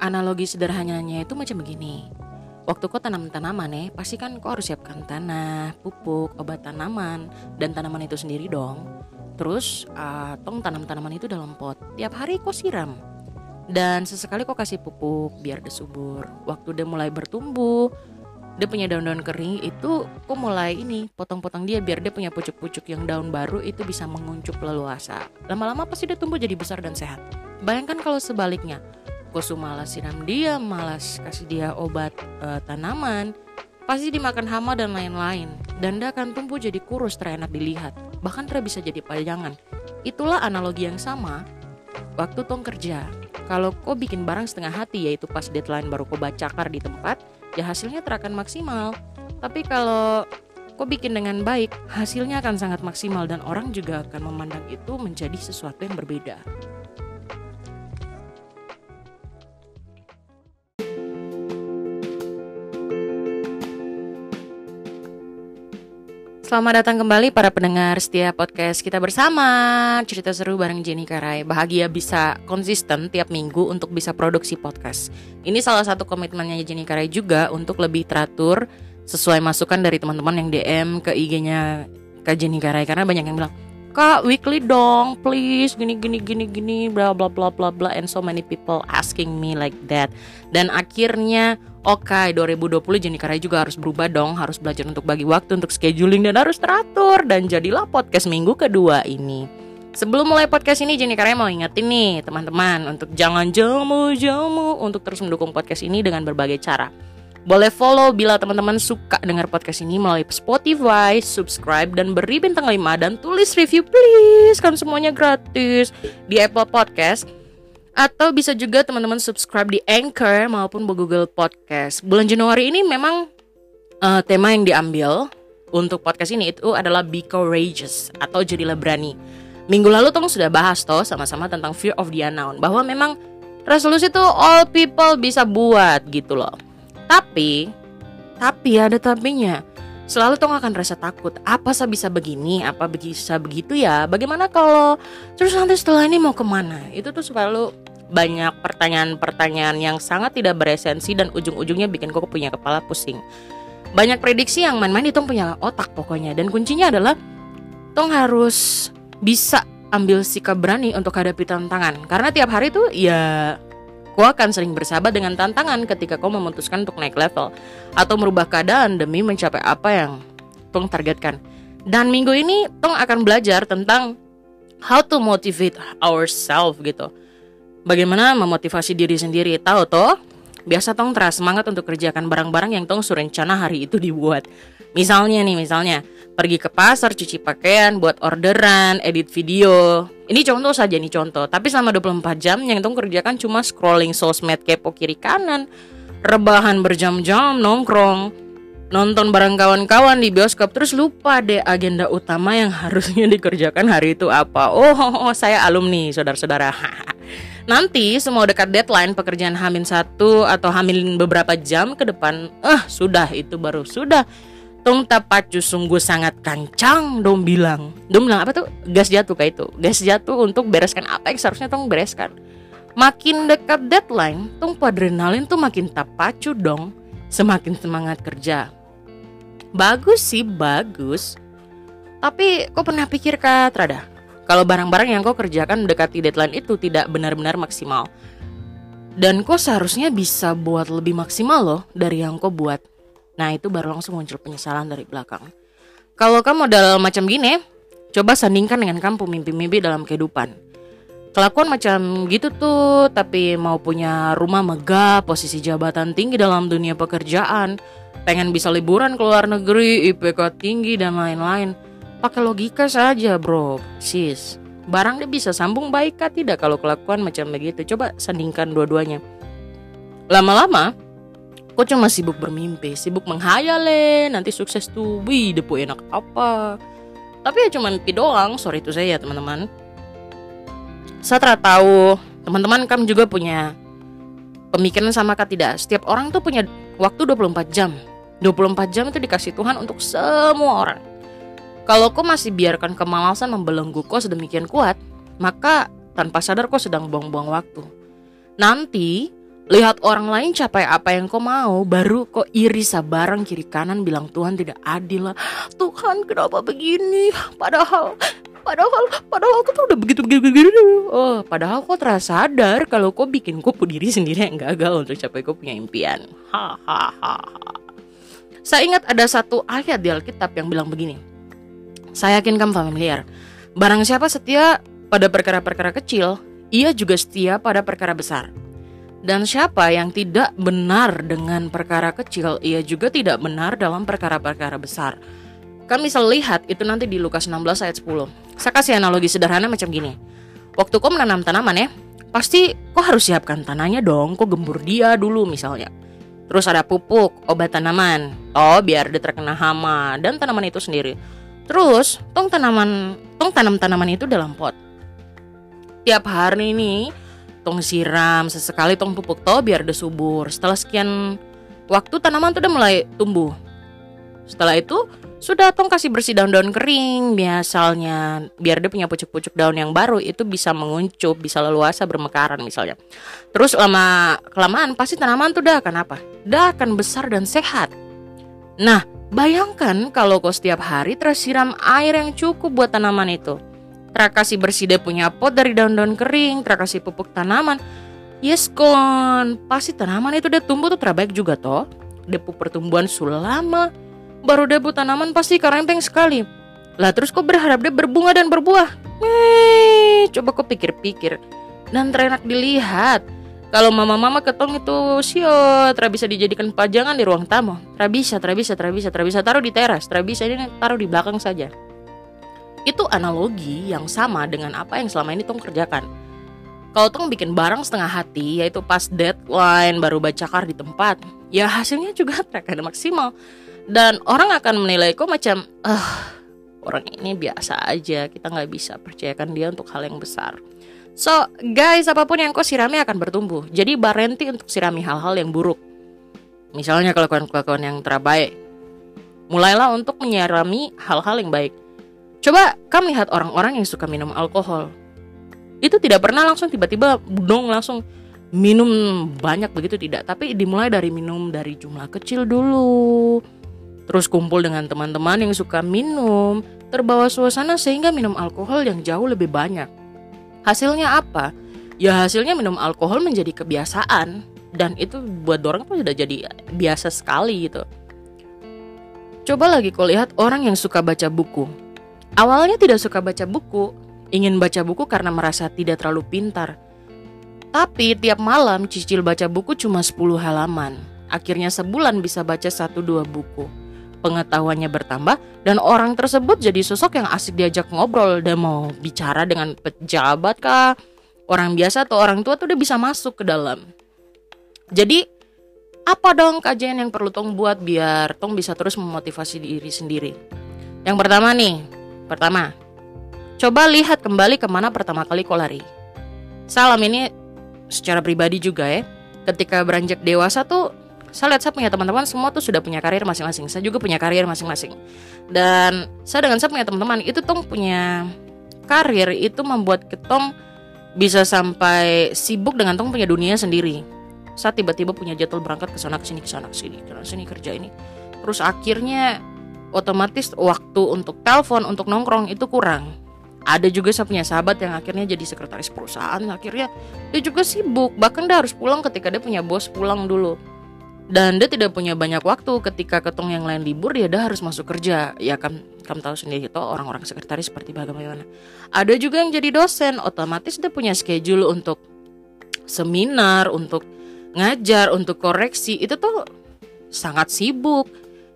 analogi sederhananya itu macam begini. Waktu kau tanam tanaman ya, pasti kan kau harus siapkan tanah, pupuk, obat tanaman, dan tanaman itu sendiri dong. Terus, uh, tong tanam tanaman itu dalam pot. Tiap hari kau siram. Dan sesekali kau kasih pupuk biar dia subur. Waktu dia mulai bertumbuh, dia punya daun-daun kering itu kok mulai ini potong-potong dia biar dia punya pucuk-pucuk yang daun baru itu bisa menguncup leluasa. Lama-lama pasti dia tumbuh jadi besar dan sehat. Bayangkan kalau sebaliknya, Kosu malas siram dia, malas kasih dia obat uh, tanaman, pasti dimakan hama dan lain-lain. Dan dia akan tumbuh jadi kurus terenak dilihat, bahkan dia bisa jadi pajangan. Itulah analogi yang sama waktu tong kerja. Kalau kau bikin barang setengah hati yaitu pas deadline baru kau bacakar di tempat, ya hasilnya terakan maksimal. Tapi kalau kau bikin dengan baik, hasilnya akan sangat maksimal dan orang juga akan memandang itu menjadi sesuatu yang berbeda. Selamat datang kembali para pendengar setiap podcast kita bersama. Cerita seru bareng Jenny Karai. Bahagia bisa konsisten tiap minggu untuk bisa produksi podcast. Ini salah satu komitmennya Jenny Karai juga untuk lebih teratur Sesuai masukan dari teman-teman yang DM ke IG-nya Kak Jenny Karai. Karena banyak yang bilang Kak weekly dong please. Gini gini gini gini bla bla bla bla bla. And so many people asking me like that. Dan akhirnya Oke, okay, 2020 Jenny Karai juga harus berubah dong, harus belajar untuk bagi waktu untuk scheduling dan harus teratur. Dan jadilah podcast minggu kedua ini. Sebelum mulai podcast ini Jenny Karai mau ingetin nih teman-teman untuk jangan jamu-jamu untuk terus mendukung podcast ini dengan berbagai cara. Boleh follow bila teman-teman suka dengar podcast ini melalui Spotify, subscribe dan beri bintang 5 dan tulis review please kan semuanya gratis di Apple Podcast atau bisa juga teman-teman subscribe di Anchor maupun di Google Podcast. Bulan Januari ini memang uh, tema yang diambil untuk podcast ini itu adalah Be Courageous atau jadilah berani. Minggu lalu Tong sudah bahas toh sama-sama tentang fear of the unknown bahwa memang resolusi itu all people bisa buat gitu loh. Tapi tapi ada tapinya. Selalu Tong akan rasa takut. Apa saya bisa begini? Apa bisa begitu ya? Bagaimana kalau terus nanti setelah ini mau ke mana? Itu tuh selalu banyak pertanyaan-pertanyaan yang sangat tidak beresensi dan ujung-ujungnya bikin kok punya kepala pusing. Banyak prediksi yang main-main itu punya otak pokoknya dan kuncinya adalah tong harus bisa ambil sikap berani untuk hadapi tantangan karena tiap hari tuh ya kau akan sering bersahabat dengan tantangan ketika kau memutuskan untuk naik level atau merubah keadaan demi mencapai apa yang tong targetkan. Dan minggu ini tong akan belajar tentang how to motivate ourselves gitu Bagaimana memotivasi diri sendiri? Tahu toh? Biasa tong teras semangat untuk kerjakan barang-barang yang tong surencana hari itu dibuat. Misalnya nih, misalnya pergi ke pasar, cuci pakaian, buat orderan, edit video. Ini contoh saja nih contoh. Tapi selama 24 jam yang tong kerjakan cuma scrolling sosmed kepo kiri kanan, rebahan berjam-jam nongkrong, nonton bareng kawan-kawan di bioskop terus lupa deh agenda utama yang harusnya dikerjakan hari itu apa. Oh, oh, oh saya alumni, saudara-saudara. Nanti semua dekat deadline pekerjaan Hamin satu atau Hamin beberapa jam ke depan, eh sudah itu baru sudah. Tung tapacu sungguh sangat kancang dong bilang. Dong bilang apa tuh? Gas jatuh kayak itu. Gas jatuh untuk bereskan apa yang seharusnya tong bereskan. Makin dekat deadline, tung adrenalin tuh makin tapacu dong. Semakin semangat kerja. Bagus sih, bagus. Tapi kok pernah pikir kak Trada? Kalau barang-barang yang kau kerjakan mendekati deadline itu tidak benar-benar maksimal. Dan kau seharusnya bisa buat lebih maksimal loh dari yang kau buat. Nah itu baru langsung muncul penyesalan dari belakang. Kalau kamu modal macam gini, coba sandingkan dengan kamu mimpi-mimpi dalam kehidupan. Kelakuan macam gitu tuh, tapi mau punya rumah megah, posisi jabatan tinggi dalam dunia pekerjaan, pengen bisa liburan ke luar negeri, IPK tinggi dan lain-lain Pakai logika saja bro, sis. Barang dia bisa sambung baik kah tidak kalau kelakuan macam begitu? Coba sandingkan dua-duanya. Lama-lama, kok cuma sibuk bermimpi, sibuk menghayal nanti sukses tuh, wih depo enak apa. Tapi ya cuma mimpi doang, sorry itu saya ya teman-teman. Saya tahu teman-teman kamu juga punya pemikiran sama kah tidak? Setiap orang tuh punya waktu 24 jam. 24 jam itu dikasih Tuhan untuk semua orang kalau kau masih biarkan kemalasan membelenggu kau sedemikian kuat, maka tanpa sadar kau sedang buang-buang waktu. Nanti Lihat orang lain capai apa yang kau mau, baru kok iri sabarang kiri kanan bilang Tuhan tidak adil lah. Tuhan kenapa begini? Padahal padahal padahal aku tuh udah begitu begitu begitu oh padahal kau terasa sadar kalau kau bikin kau diri sendiri yang gagal untuk capai kau punya impian. Hahaha saya ingat ada satu ayat di Alkitab yang bilang begini. Saya yakin kamu familiar. Barang siapa setia pada perkara-perkara kecil ia juga setia pada perkara besar dan siapa yang tidak benar dengan perkara kecil, ia juga tidak benar dalam perkara-perkara besar. Kami bisa lihat itu nanti di Lukas 16 ayat 10. Saya kasih analogi sederhana macam gini. Waktu kau menanam tanaman ya, pasti kau harus siapkan tanahnya dong. Kau gembur dia dulu misalnya. Terus ada pupuk, obat tanaman, oh biar dia terkena hama dan tanaman itu sendiri. Terus, tong tanaman, tong tanam tanaman itu dalam pot. Tiap hari ini tong siram sesekali tong pupuk toh biar dia subur. Setelah sekian waktu tanaman tuh udah mulai tumbuh. Setelah itu sudah tong kasih bersih daun-daun kering. Misalnya biar dia punya pucuk-pucuk daun yang baru itu bisa menguncup bisa leluasa bermekaran misalnya. Terus lama kelamaan pasti tanaman tuh udah akan apa? Udah akan besar dan sehat. Nah bayangkan kalau kau setiap hari tersiram air yang cukup buat tanaman itu Trakasi bersih dia punya pot dari daun-daun kering, trakasi pupuk tanaman. Yes kon, pasti tanaman itu dia tumbuh tuh terbaik juga toh. Depu pertumbuhan sulama, baru debu tanaman pasti karenteng sekali. Lah terus kok berharap dia berbunga dan berbuah? Eh, coba kok pikir-pikir. Dan terenak dilihat. Kalau mama-mama ketong itu sio, tra bisa dijadikan pajangan di ruang tamu. Tra bisa, tra bisa, tra bisa, tra bisa taruh di teras, tra bisa ini taruh di belakang saja. Itu analogi yang sama dengan apa yang selama ini Tong kerjakan. Kalau Tong bikin barang setengah hati, yaitu pas deadline baru baca kar di tempat, ya hasilnya juga terkadang maksimal. Dan orang akan menilai kok macam, ah orang ini biasa aja, kita nggak bisa percayakan dia untuk hal yang besar. So, guys, apa pun yang kau sirami akan bertumbuh. Jadi barenti untuk sirami hal-hal yang buruk. Misalnya kelakuan-kelakuan yang terbaik. Mulailah untuk menyirami hal-hal yang baik. Coba kamu lihat orang-orang yang suka minum alkohol. Itu tidak pernah langsung tiba-tiba dong langsung minum banyak begitu tidak, tapi dimulai dari minum dari jumlah kecil dulu. Terus kumpul dengan teman-teman yang suka minum, terbawa suasana sehingga minum alkohol yang jauh lebih banyak. Hasilnya apa? Ya hasilnya minum alkohol menjadi kebiasaan dan itu buat orang tuh sudah jadi biasa sekali gitu. Coba lagi kau lihat orang yang suka baca buku Awalnya tidak suka baca buku, ingin baca buku karena merasa tidak terlalu pintar. Tapi tiap malam cicil baca buku cuma 10 halaman. Akhirnya sebulan bisa baca 1-2 buku. Pengetahuannya bertambah dan orang tersebut jadi sosok yang asik diajak ngobrol dan mau bicara dengan pejabat kah, orang biasa atau orang tua tuh udah bisa masuk ke dalam. Jadi apa dong kajian yang perlu Tong buat biar Tong bisa terus memotivasi diri sendiri? Yang pertama nih, Pertama, coba lihat kembali ke mana pertama kali kau lari. Salam ini secara pribadi juga ya. Ketika beranjak dewasa tuh, saya lihat saya punya teman-teman semua tuh sudah punya karir masing-masing. Saya juga punya karir masing-masing. Dan saya dengan saya punya teman-teman itu tuh punya karir itu membuat ketong bisa sampai sibuk dengan tong punya dunia sendiri. Saat tiba-tiba punya jadwal berangkat ke sana ke sini ke sana ke sini, ke sini kerja ini. Terus akhirnya otomatis waktu untuk telepon untuk nongkrong itu kurang. Ada juga saya punya sahabat yang akhirnya jadi sekretaris perusahaan akhirnya dia juga sibuk. Bahkan dia harus pulang ketika dia punya bos pulang dulu. Dan dia tidak punya banyak waktu. Ketika ketong yang lain libur ya dia harus masuk kerja. Ya kan kamu tahu sendiri itu orang-orang sekretaris seperti bagaimana. Ada juga yang jadi dosen. Otomatis dia punya schedule untuk seminar untuk ngajar untuk koreksi. Itu tuh sangat sibuk.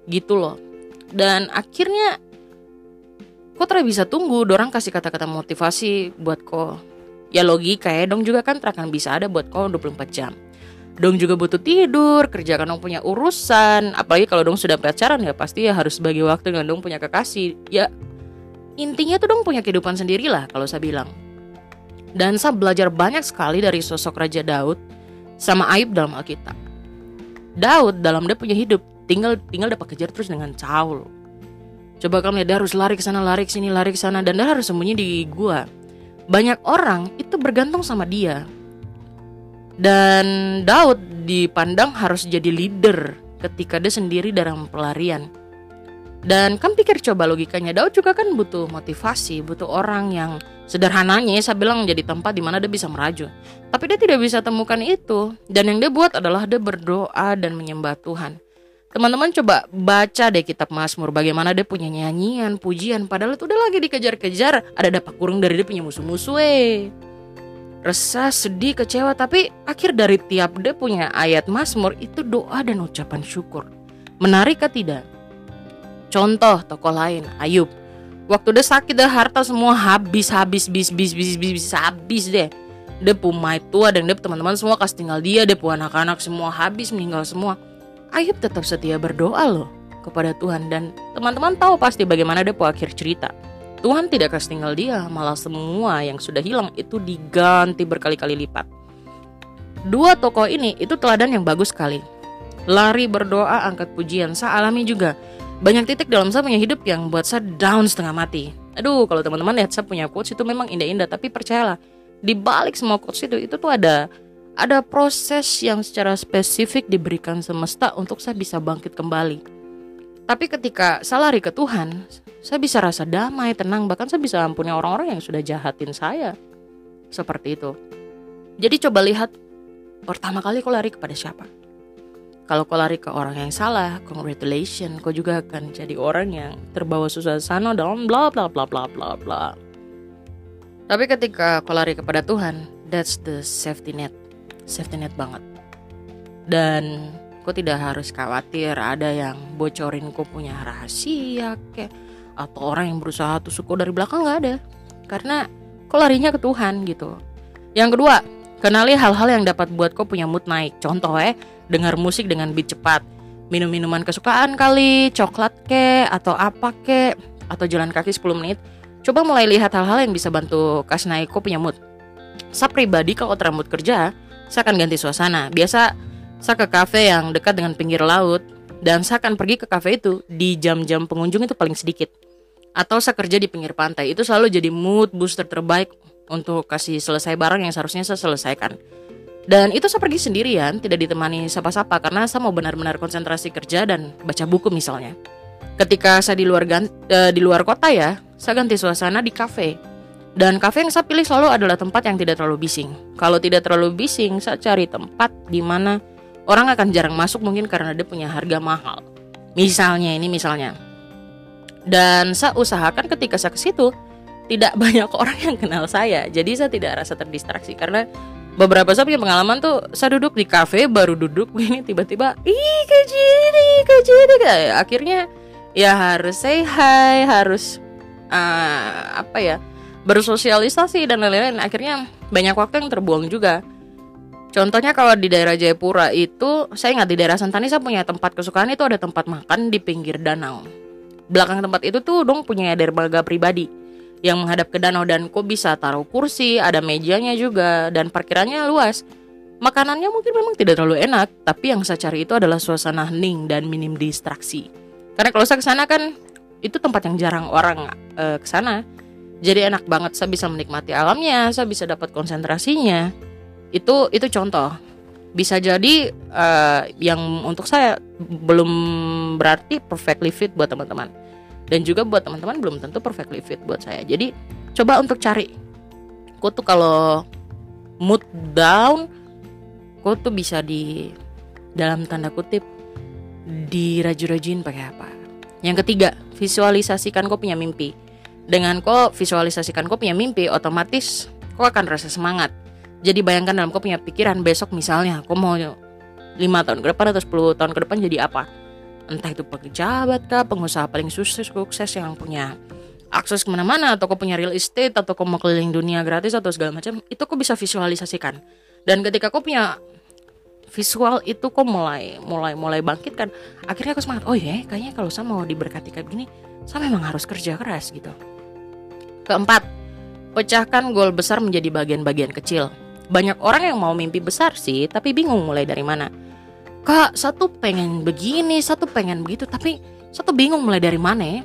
Gitu loh dan akhirnya kok tidak bisa tunggu? Dorang kasih kata-kata motivasi buat kok. Ya logika ya dong juga kan akan bisa ada buat kok 24 jam. Dong juga butuh tidur kerjakan dong punya urusan. Apalagi kalau dong sudah pacaran ya pasti ya harus bagi waktu dengan dong punya kekasih. Ya intinya tuh dong punya kehidupan sendiri lah kalau saya bilang. Dan saya belajar banyak sekali dari sosok Raja Daud sama Aib dalam Alkitab. Daud dalam dia punya hidup tinggal tinggal dapat kejar terus dengan Saul coba kamu lihat dia harus lari ke sana lari ke sini lari ke sana dan dia harus sembunyi di gua banyak orang itu bergantung sama dia dan Daud dipandang harus jadi leader ketika dia sendiri dalam pelarian. Dan kan pikir coba logikanya Daud juga kan butuh motivasi, butuh orang yang sederhananya saya bilang jadi tempat di mana dia bisa meraju. Tapi dia tidak bisa temukan itu. Dan yang dia buat adalah dia berdoa dan menyembah Tuhan. Teman-teman coba baca deh kitab Mazmur bagaimana dia punya nyanyian, pujian padahal itu udah lagi dikejar-kejar, ada dapat kurung dari dia punya musuh-musuh eh. Resah, sedih, kecewa, tapi akhir dari tiap dia punya ayat Mazmur itu doa dan ucapan syukur. Menarik kah tidak? Contoh tokoh lain, Ayub. Waktu dia sakit dia harta semua habis habis bis bis bis bis, bis habis deh. Dia pumai tua dan dia teman-teman semua kasih tinggal dia, dia pun anak-anak semua habis meninggal semua. Ayub tetap setia berdoa loh kepada Tuhan dan teman-teman tahu pasti bagaimana dia akhir cerita. Tuhan tidak kasih tinggal dia, malah semua yang sudah hilang itu diganti berkali-kali lipat. Dua tokoh ini itu teladan yang bagus sekali. Lari berdoa, angkat pujian, saya alami juga banyak titik dalam saya punya hidup yang buat saya down setengah mati. Aduh, kalau teman-teman lihat saya punya quotes itu memang indah-indah, tapi percayalah, di balik semua quotes itu itu tuh ada ada proses yang secara spesifik diberikan semesta untuk saya bisa bangkit kembali. Tapi ketika saya lari ke Tuhan, saya bisa rasa damai, tenang, bahkan saya bisa ampuni orang-orang yang sudah jahatin saya. Seperti itu. Jadi coba lihat pertama kali kau lari kepada siapa? Kalau kau lari ke orang yang salah, congratulations, kau juga akan jadi orang yang terbawa sana dalam bla bla bla bla bla bla. Tapi ketika kau lari kepada Tuhan, that's the safety net. Safety net banget. Dan kau tidak harus khawatir ada yang bocorin kau punya rahasia kayak atau orang yang berusaha tusuk kau dari belakang nggak ada. Karena kau larinya ke Tuhan gitu. Yang kedua, kenali hal-hal yang dapat buat kau punya mood naik. Contoh eh, dengar musik dengan beat cepat, minum minuman kesukaan kali, coklat ke, atau apa ke, atau jalan kaki 10 menit. Coba mulai lihat hal-hal yang bisa bantu kasih naik kok punya mood. Saya pribadi kalau terambut kerja, saya akan ganti suasana. Biasa saya ke kafe yang dekat dengan pinggir laut dan saya akan pergi ke kafe itu di jam-jam pengunjung itu paling sedikit. Atau saya kerja di pinggir pantai, itu selalu jadi mood booster terbaik untuk kasih selesai barang yang seharusnya saya selesaikan. Dan itu saya pergi sendirian, tidak ditemani siapa-siapa karena saya mau benar-benar konsentrasi kerja dan baca buku misalnya. Ketika saya di luar ganti, uh, di luar kota ya, saya ganti suasana di kafe. Dan kafe yang saya pilih selalu adalah tempat yang tidak terlalu bising. Kalau tidak terlalu bising, saya cari tempat di mana orang akan jarang masuk mungkin karena dia punya harga mahal. Misalnya ini misalnya. Dan saya usahakan ketika saya ke situ tidak banyak orang yang kenal saya. Jadi saya tidak rasa terdistraksi karena beberapa saya punya pengalaman tuh saya duduk di kafe baru duduk ini tiba-tiba ih kejiri kejiri akhirnya ya harus say hi harus uh, apa ya bersosialisasi dan lain-lain akhirnya banyak waktu yang terbuang juga Contohnya kalau di daerah Jayapura itu saya ingat di daerah Santani saya punya tempat kesukaan itu ada tempat makan di pinggir danau. Belakang tempat itu tuh dong punya dermaga pribadi yang menghadap ke danau dan kok bisa taruh kursi, ada mejanya juga dan parkirannya luas. Makanannya mungkin memang tidak terlalu enak, tapi yang saya cari itu adalah suasana hening dan minim distraksi. Karena kalau saya ke sana kan itu tempat yang jarang orang uh, ke sana. Jadi enak banget saya bisa menikmati alamnya, saya bisa dapat konsentrasinya. Itu itu contoh. Bisa jadi uh, yang untuk saya belum berarti perfectly fit buat teman-teman. Dan juga buat teman-teman belum tentu perfectly fit buat saya. Jadi coba untuk cari. Kok tuh kalau mood down kok tuh bisa di dalam tanda kutip diraju-rajuin pakai apa. Yang ketiga visualisasikan kok punya mimpi dengan kok visualisasikan kok punya mimpi otomatis kok akan rasa semangat. Jadi bayangkan dalam kok punya pikiran besok misalnya kok mau lima tahun ke depan atau 10 tahun ke depan jadi apa? Entah itu pejabat kah, pengusaha paling sukses sukses yang punya akses ke mana-mana atau kau punya real estate atau kau mau keliling dunia gratis atau segala macam itu kau bisa visualisasikan. Dan ketika kau punya visual itu kok mulai mulai mulai bangkit kan akhirnya aku semangat. Oh ya kayaknya kalau saya mau diberkati kayak gini saya memang harus kerja keras gitu keempat pecahkan goal besar menjadi bagian-bagian kecil banyak orang yang mau mimpi besar sih tapi bingung mulai dari mana kak satu pengen begini satu pengen begitu tapi satu bingung mulai dari mana ya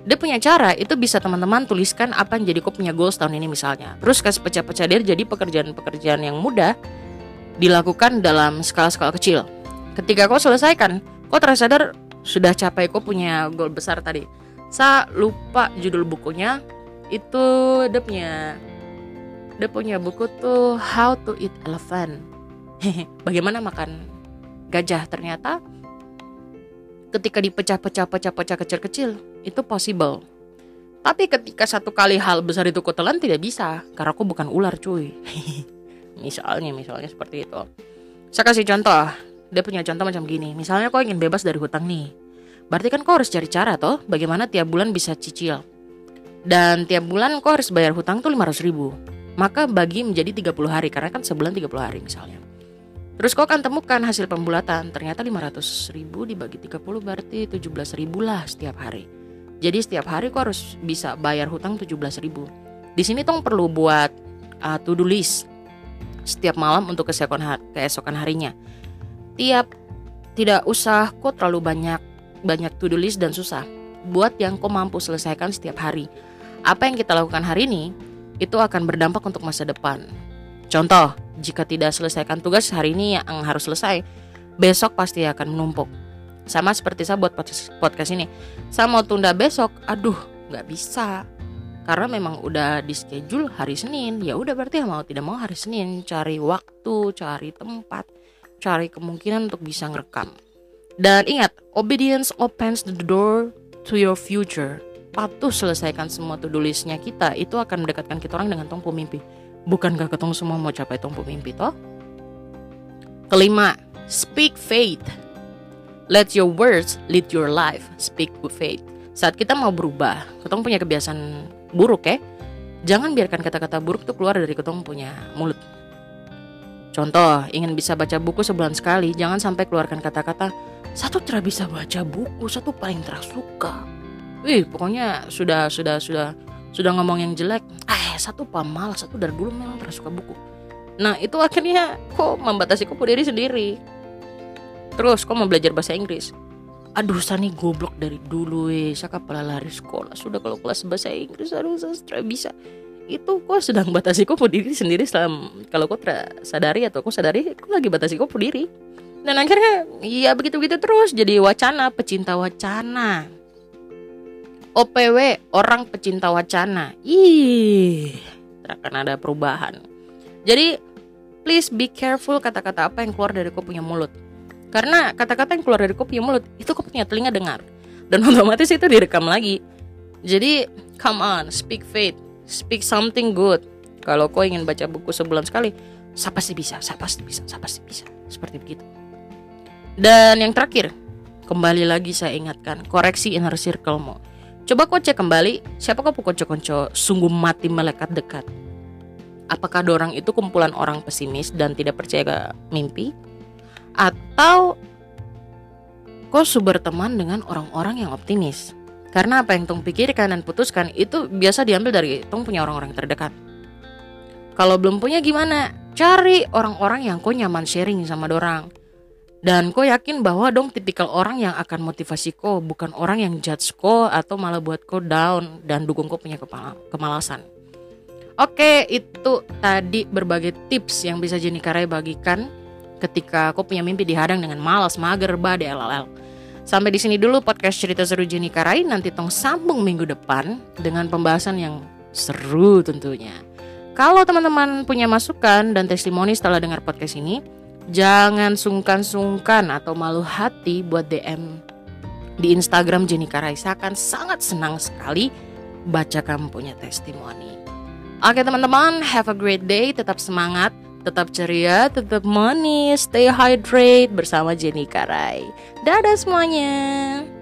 dia punya cara itu bisa teman-teman tuliskan apa yang jadi kok punya goals tahun ini misalnya terus kasih pecah-pecah dia jadi pekerjaan-pekerjaan yang mudah dilakukan dalam skala-skala kecil. Ketika kau selesaikan, kau tersadar sudah capai kau punya goal besar tadi. Saya lupa judul bukunya. Itu dia punya dia punya buku tuh How to Eat Elephant. Bagaimana makan gajah ternyata ketika dipecah-pecah pecah-pecah kecil-kecil itu possible. Tapi ketika satu kali hal besar itu kau telan tidak bisa karena aku bukan ular cuy. misalnya misalnya seperti itu. Saya kasih contoh. Dia punya contoh macam gini. Misalnya kau ingin bebas dari hutang nih. Berarti kan kau harus cari cara toh bagaimana tiap bulan bisa cicil. Dan tiap bulan kau harus bayar hutang tuh 500 ribu. Maka bagi menjadi 30 hari karena kan sebulan 30 hari misalnya. Terus kau akan temukan hasil pembulatan. Ternyata 500 ribu dibagi 30 berarti 17 ribu lah setiap hari. Jadi setiap hari kau harus bisa bayar hutang 17 ribu. Di sini tong perlu buat uh, to do list setiap malam untuk keesokan, keesokan harinya. Tiap tidak usah kok terlalu banyak banyak to do list dan susah. Buat yang kau mampu selesaikan setiap hari. Apa yang kita lakukan hari ini itu akan berdampak untuk masa depan. Contoh, jika tidak selesaikan tugas hari ini yang harus selesai, besok pasti akan menumpuk. Sama seperti saya buat podcast ini. Saya mau tunda besok, aduh nggak bisa. Karena memang udah di schedule hari Senin. Ya udah berarti mau tidak mau hari Senin cari waktu, cari tempat, cari kemungkinan untuk bisa ngerekam. Dan ingat, obedience opens the door to your future. Patuh selesaikan semua listnya kita, itu akan mendekatkan kita orang dengan tongpu mimpi. Bukankah ketemu semua mau capai tongpu mimpi toh? Kelima, speak faith. Let your words lead your life. Speak with faith. Saat kita mau berubah, ketong punya kebiasaan buruk ya. Jangan biarkan kata-kata buruk tuh keluar dari ketong punya mulut. Contoh, ingin bisa baca buku sebulan sekali, jangan sampai keluarkan kata-kata satu tidak bisa baca buku, satu paling tersuka. Wih, pokoknya sudah sudah sudah sudah ngomong yang jelek. Eh, satu pamal, satu dari dulu memang tersuka buku. Nah, itu akhirnya kok membatasi kok diri sendiri Terus kok mau belajar bahasa Inggris? Aduh Sani goblok dari dulu eh Saka kepala lari sekolah Sudah kalau kelas bahasa Inggris Aduh saya bisa Itu kok sedang batasi kok diri sendiri selam Kalau kok sadari atau kok sadari Kok lagi batasi kok diri Dan akhirnya ya begitu-begitu terus Jadi wacana Pecinta wacana OPW Orang pecinta wacana Ih Akan ada perubahan Jadi Please be careful kata-kata apa yang keluar dari kau punya mulut karena kata-kata yang keluar dari kopi mulut itu kau punya telinga dengar dan otomatis itu direkam lagi. Jadi come on, speak faith, speak something good. Kalau kau ingin baca buku sebulan sekali, siapa sih bisa, siapa sih bisa, siapa sih bisa. Seperti begitu. Dan yang terakhir, kembali lagi saya ingatkan, koreksi inner circle-mu. Coba kau cek kembali, siapa kau konco-konco sungguh mati melekat dekat. Apakah dorang itu kumpulan orang pesimis dan tidak percaya ke mimpi? atau kau berteman dengan orang-orang yang optimis. Karena apa yang Tong pikirkan dan putuskan itu biasa diambil dari Tong punya orang-orang terdekat. Kalau belum punya gimana? Cari orang-orang yang kau nyaman sharing sama dorang. Dan kau yakin bahwa dong tipikal orang yang akan motivasi kau, bukan orang yang judge kau atau malah buat kau down dan dukung kau punya kepala, kemalasan. Oke, itu tadi berbagai tips yang bisa Jenny Karai bagikan ketika aku punya mimpi dihadang dengan malas, mager, badai, LLL. Sampai di sini dulu podcast cerita seru Jenny Karai. Nanti tong sambung minggu depan dengan pembahasan yang seru tentunya. Kalau teman-teman punya masukan dan testimoni setelah dengar podcast ini, jangan sungkan-sungkan atau malu hati buat DM di Instagram Jenny Karai. Saya akan sangat senang sekali baca kamu punya testimoni. Oke teman-teman, have a great day, tetap semangat. Tetap ceria, tetap manis, stay hydrate bersama Jenny Karai. Dadah semuanya.